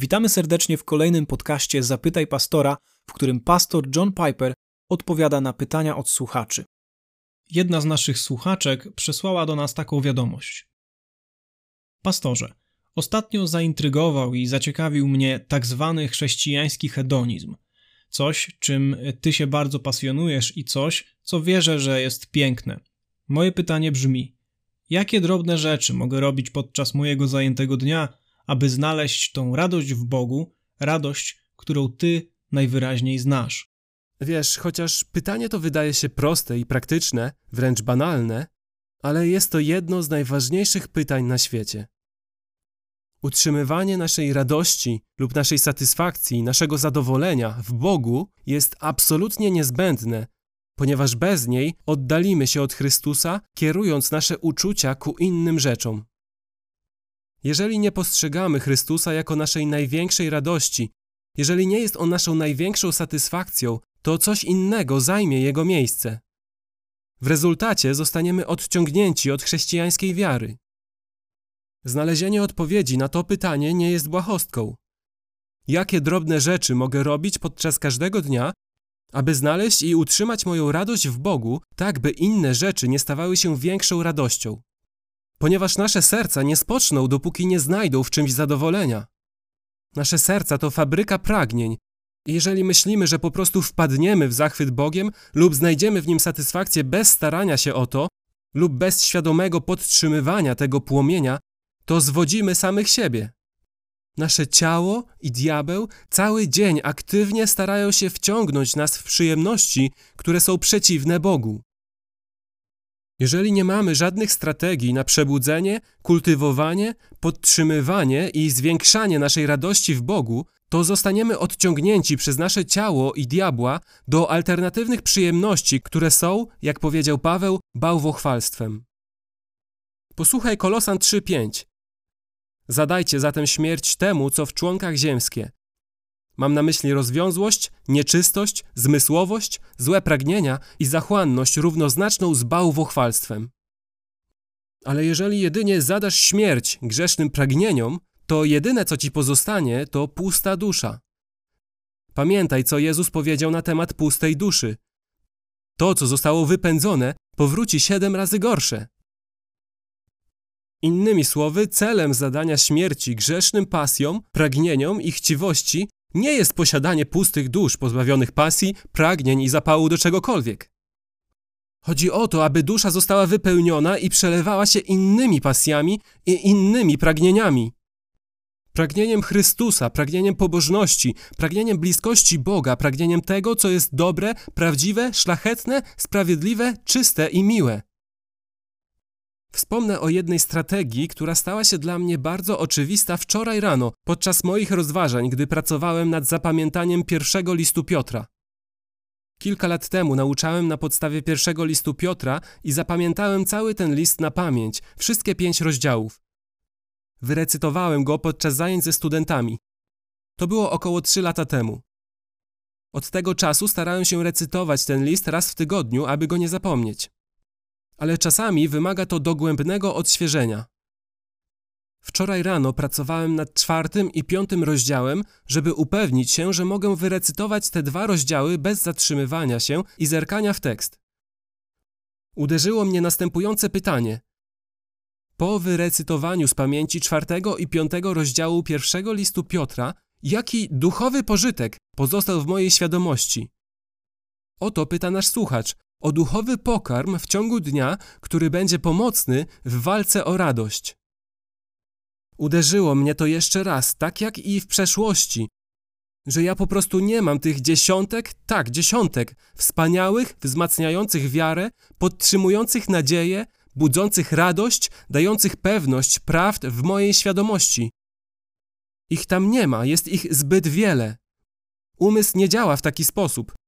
Witamy serdecznie w kolejnym podcaście Zapytaj Pastora, w którym pastor John Piper odpowiada na pytania od słuchaczy. Jedna z naszych słuchaczek przesłała do nas taką wiadomość. Pastorze, ostatnio zaintrygował i zaciekawił mnie tak zwany chrześcijański hedonizm. Coś, czym ty się bardzo pasjonujesz i coś, co wierzę, że jest piękne. Moje pytanie brzmi: jakie drobne rzeczy mogę robić podczas mojego zajętego dnia, aby znaleźć tą radość w Bogu, radość, którą Ty najwyraźniej znasz. Wiesz, chociaż pytanie to wydaje się proste i praktyczne, wręcz banalne, ale jest to jedno z najważniejszych pytań na świecie. Utrzymywanie naszej radości lub naszej satysfakcji, naszego zadowolenia w Bogu jest absolutnie niezbędne, ponieważ bez niej oddalimy się od Chrystusa, kierując nasze uczucia ku innym rzeczom. Jeżeli nie postrzegamy Chrystusa jako naszej największej radości, jeżeli nie jest On naszą największą satysfakcją, to coś innego zajmie Jego miejsce. W rezultacie zostaniemy odciągnięci od chrześcijańskiej wiary. Znalezienie odpowiedzi na to pytanie nie jest błahostką. Jakie drobne rzeczy mogę robić podczas każdego dnia, aby znaleźć i utrzymać moją radość w Bogu, tak by inne rzeczy nie stawały się większą radością? Ponieważ nasze serca nie spoczną, dopóki nie znajdą w czymś zadowolenia. Nasze serca to fabryka pragnień. I jeżeli myślimy, że po prostu wpadniemy w zachwyt Bogiem lub znajdziemy w nim satysfakcję bez starania się o to, lub bez świadomego podtrzymywania tego płomienia, to zwodzimy samych siebie. Nasze ciało i diabeł cały dzień aktywnie starają się wciągnąć nas w przyjemności, które są przeciwne Bogu. Jeżeli nie mamy żadnych strategii na przebudzenie, kultywowanie, podtrzymywanie i zwiększanie naszej radości w Bogu, to zostaniemy odciągnięci przez nasze ciało i diabła do alternatywnych przyjemności, które są, jak powiedział Paweł, bałwochwalstwem. Posłuchaj Kolosan 3:5. Zadajcie zatem śmierć temu, co w członkach ziemskie, Mam na myśli rozwiązłość, nieczystość, zmysłowość, złe pragnienia i zachłanność równoznaczną z bałwochwalstwem. Ale jeżeli jedynie zadasz śmierć grzesznym pragnieniom, to jedyne co ci pozostanie to pusta dusza. Pamiętaj, co Jezus powiedział na temat pustej duszy. To, co zostało wypędzone, powróci siedem razy gorsze. Innymi słowy, celem zadania śmierci grzesznym pasjom, pragnieniom i chciwości nie jest posiadanie pustych dusz pozbawionych pasji, pragnień i zapału do czegokolwiek. Chodzi o to, aby dusza została wypełniona i przelewała się innymi pasjami i innymi pragnieniami. Pragnieniem Chrystusa, pragnieniem pobożności, pragnieniem bliskości Boga, pragnieniem tego, co jest dobre, prawdziwe, szlachetne, sprawiedliwe, czyste i miłe. Wspomnę o jednej strategii, która stała się dla mnie bardzo oczywista wczoraj rano, podczas moich rozważań, gdy pracowałem nad zapamiętaniem pierwszego listu Piotra. Kilka lat temu nauczałem na podstawie pierwszego listu Piotra i zapamiętałem cały ten list na pamięć, wszystkie pięć rozdziałów. Wyrecytowałem go podczas zajęć ze studentami. To było około trzy lata temu. Od tego czasu starałem się recytować ten list raz w tygodniu, aby go nie zapomnieć ale czasami wymaga to dogłębnego odświeżenia. Wczoraj rano pracowałem nad czwartym i piątym rozdziałem, żeby upewnić się, że mogę wyrecytować te dwa rozdziały bez zatrzymywania się i zerkania w tekst. Uderzyło mnie następujące pytanie. Po wyrecytowaniu z pamięci czwartego i piątego rozdziału pierwszego listu Piotra, jaki duchowy pożytek pozostał w mojej świadomości? Oto pyta nasz słuchacz, o duchowy pokarm w ciągu dnia, który będzie pomocny w walce o radość. Uderzyło mnie to jeszcze raz, tak jak i w przeszłości, że ja po prostu nie mam tych dziesiątek, tak, dziesiątek, wspaniałych, wzmacniających wiarę, podtrzymujących nadzieję, budzących radość, dających pewność prawd w mojej świadomości. Ich tam nie ma, jest ich zbyt wiele. Umysł nie działa w taki sposób.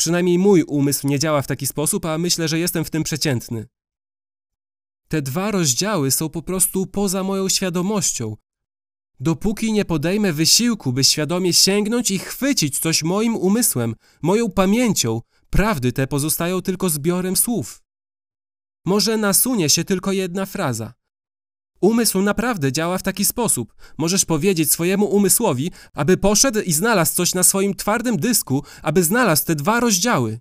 Przynajmniej mój umysł nie działa w taki sposób, a myślę, że jestem w tym przeciętny. Te dwa rozdziały są po prostu poza moją świadomością. Dopóki nie podejmę wysiłku, by świadomie sięgnąć i chwycić coś moim umysłem, moją pamięcią, prawdy te pozostają tylko zbiorem słów. Może nasunie się tylko jedna fraza. Umysł naprawdę działa w taki sposób. Możesz powiedzieć swojemu umysłowi, aby poszedł i znalazł coś na swoim twardym dysku, aby znalazł te dwa rozdziały.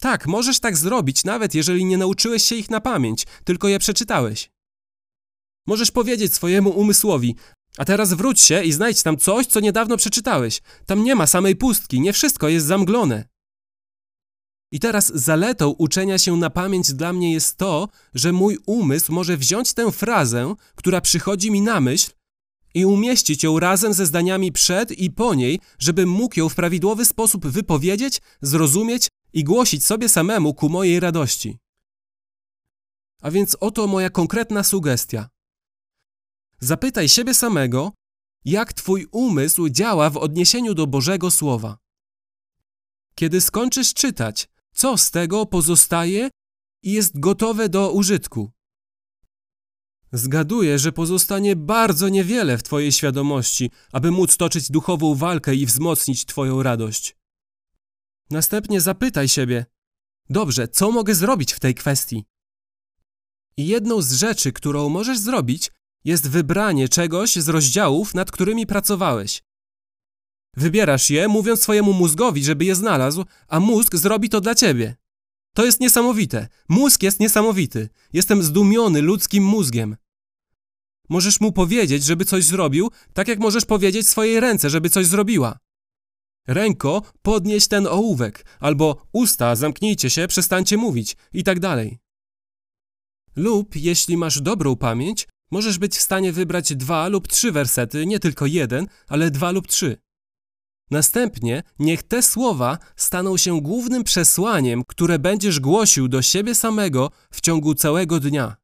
Tak, możesz tak zrobić, nawet jeżeli nie nauczyłeś się ich na pamięć, tylko je przeczytałeś. Możesz powiedzieć swojemu umysłowi, a teraz wróć się i znajdź tam coś, co niedawno przeczytałeś. Tam nie ma samej pustki, nie wszystko jest zamglone. I teraz zaletą uczenia się na pamięć dla mnie jest to, że mój umysł może wziąć tę frazę, która przychodzi mi na myśl, i umieścić ją razem ze zdaniami przed i po niej, żebym mógł ją w prawidłowy sposób wypowiedzieć, zrozumieć i głosić sobie samemu ku mojej radości. A więc oto moja konkretna sugestia. Zapytaj siebie samego, jak Twój umysł działa w odniesieniu do Bożego Słowa. Kiedy skończysz czytać, co z tego pozostaje i jest gotowe do użytku? Zgaduję, że pozostanie bardzo niewiele w Twojej świadomości, aby móc toczyć duchową walkę i wzmocnić Twoją radość. Następnie zapytaj siebie: Dobrze, co mogę zrobić w tej kwestii? I jedną z rzeczy, którą możesz zrobić, jest wybranie czegoś z rozdziałów, nad którymi pracowałeś. Wybierasz je, mówiąc swojemu mózgowi, żeby je znalazł, a mózg zrobi to dla ciebie. To jest niesamowite. Mózg jest niesamowity. Jestem zdumiony ludzkim mózgiem. Możesz mu powiedzieć, żeby coś zrobił, tak jak możesz powiedzieć swojej ręce, żeby coś zrobiła. Ręko, podnieś ten ołówek, albo usta, zamknijcie się, przestańcie mówić, i tak dalej. Lub, jeśli masz dobrą pamięć, możesz być w stanie wybrać dwa lub trzy wersety, nie tylko jeden, ale dwa lub trzy. Następnie niech te słowa staną się głównym przesłaniem, które będziesz głosił do siebie samego w ciągu całego dnia.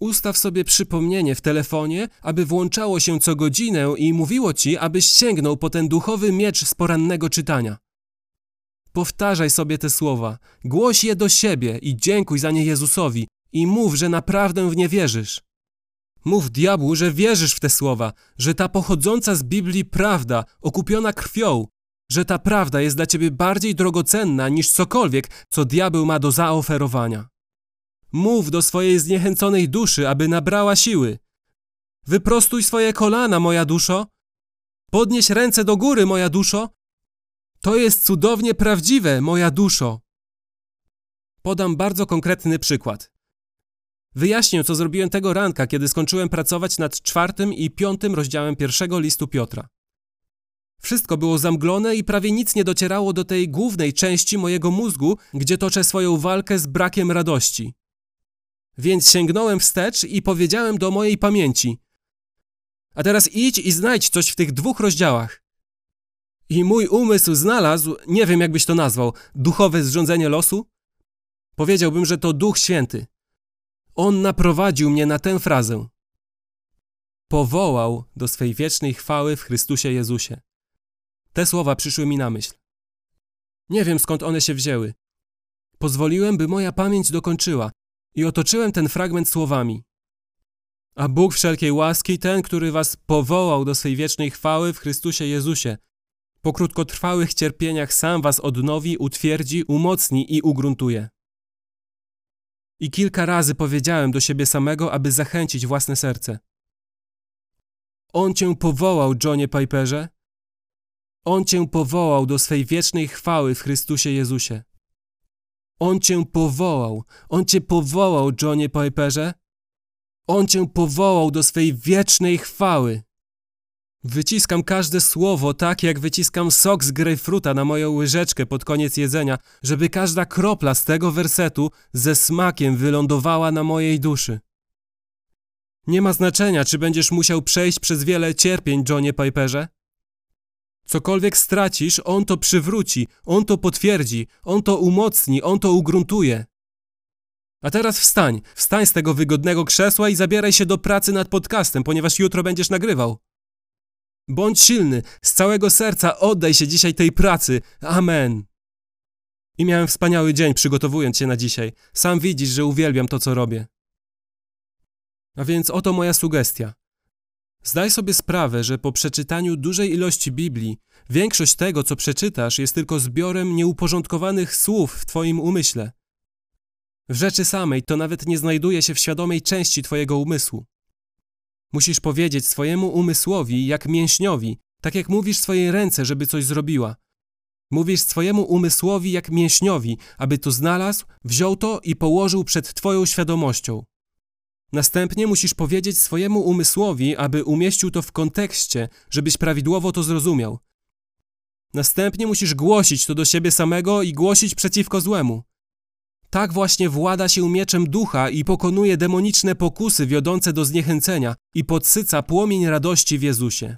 Ustaw sobie przypomnienie w telefonie, aby włączało się co godzinę i mówiło ci, abyś sięgnął po ten duchowy miecz z porannego czytania. Powtarzaj sobie te słowa, głoś je do siebie i dziękuj za nie Jezusowi i mów, że naprawdę w nie wierzysz. Mów diabłu, że wierzysz w te słowa, że ta pochodząca z Biblii prawda, okupiona krwią, że ta prawda jest dla ciebie bardziej drogocenna niż cokolwiek, co diabeł ma do zaoferowania. Mów do swojej zniechęconej duszy, aby nabrała siły. Wyprostuj swoje kolana, moja duszo. Podnieś ręce do góry, moja duszo. To jest cudownie prawdziwe, moja duszo. Podam bardzo konkretny przykład. Wyjaśnię, co zrobiłem tego ranka, kiedy skończyłem pracować nad czwartym i piątym rozdziałem pierwszego listu Piotra. Wszystko było zamglone i prawie nic nie docierało do tej głównej części mojego mózgu, gdzie toczę swoją walkę z brakiem radości. Więc sięgnąłem wstecz i powiedziałem do mojej pamięci: A teraz idź i znajdź coś w tych dwóch rozdziałach. I mój umysł znalazł, nie wiem jakbyś to nazwał, duchowe zrządzenie losu? Powiedziałbym, że to Duch Święty. On naprowadził mnie na tę frazę. Powołał do swej wiecznej chwały w Chrystusie Jezusie. Te słowa przyszły mi na myśl. Nie wiem skąd one się wzięły. Pozwoliłem, by moja pamięć dokończyła i otoczyłem ten fragment słowami. A Bóg wszelkiej łaski, ten, który was powołał do swej wiecznej chwały w Chrystusie Jezusie, po krótkotrwałych cierpieniach sam was odnowi, utwierdzi, umocni i ugruntuje. I kilka razy powiedziałem do siebie samego, aby zachęcić własne serce. On cię powołał, Johnie Piperze. On cię powołał do swej wiecznej chwały w Chrystusie Jezusie. On cię powołał. On cię powołał, Johnie Piperze. On cię powołał do swej wiecznej chwały. Wyciskam każde słowo tak, jak wyciskam sok z grejpfruta na moją łyżeczkę pod koniec jedzenia, żeby każda kropla z tego wersetu ze smakiem wylądowała na mojej duszy. Nie ma znaczenia, czy będziesz musiał przejść przez wiele cierpień, Johnie Piperze. Cokolwiek stracisz, on to przywróci, on to potwierdzi, on to umocni, on to ugruntuje. A teraz wstań, wstań z tego wygodnego krzesła i zabieraj się do pracy nad podcastem, ponieważ jutro będziesz nagrywał. Bądź silny, z całego serca oddaj się dzisiaj tej pracy. Amen. I miałem wspaniały dzień przygotowując się na dzisiaj. Sam widzisz, że uwielbiam to, co robię. A więc oto moja sugestia. Zdaj sobie sprawę, że po przeczytaniu dużej ilości Biblii, większość tego, co przeczytasz, jest tylko zbiorem nieuporządkowanych słów w Twoim umyśle. W rzeczy samej to nawet nie znajduje się w świadomej części Twojego umysłu. Musisz powiedzieć swojemu umysłowi jak mięśniowi, tak jak mówisz swojej ręce, żeby coś zrobiła. Mówisz swojemu umysłowi jak mięśniowi, aby to znalazł, wziął to i położył przed Twoją świadomością. Następnie musisz powiedzieć swojemu umysłowi, aby umieścił to w kontekście, żebyś prawidłowo to zrozumiał. Następnie musisz głosić to do siebie samego i głosić przeciwko złemu. Tak właśnie włada się mieczem ducha i pokonuje demoniczne pokusy wiodące do zniechęcenia i podsyca płomień radości w Jezusie.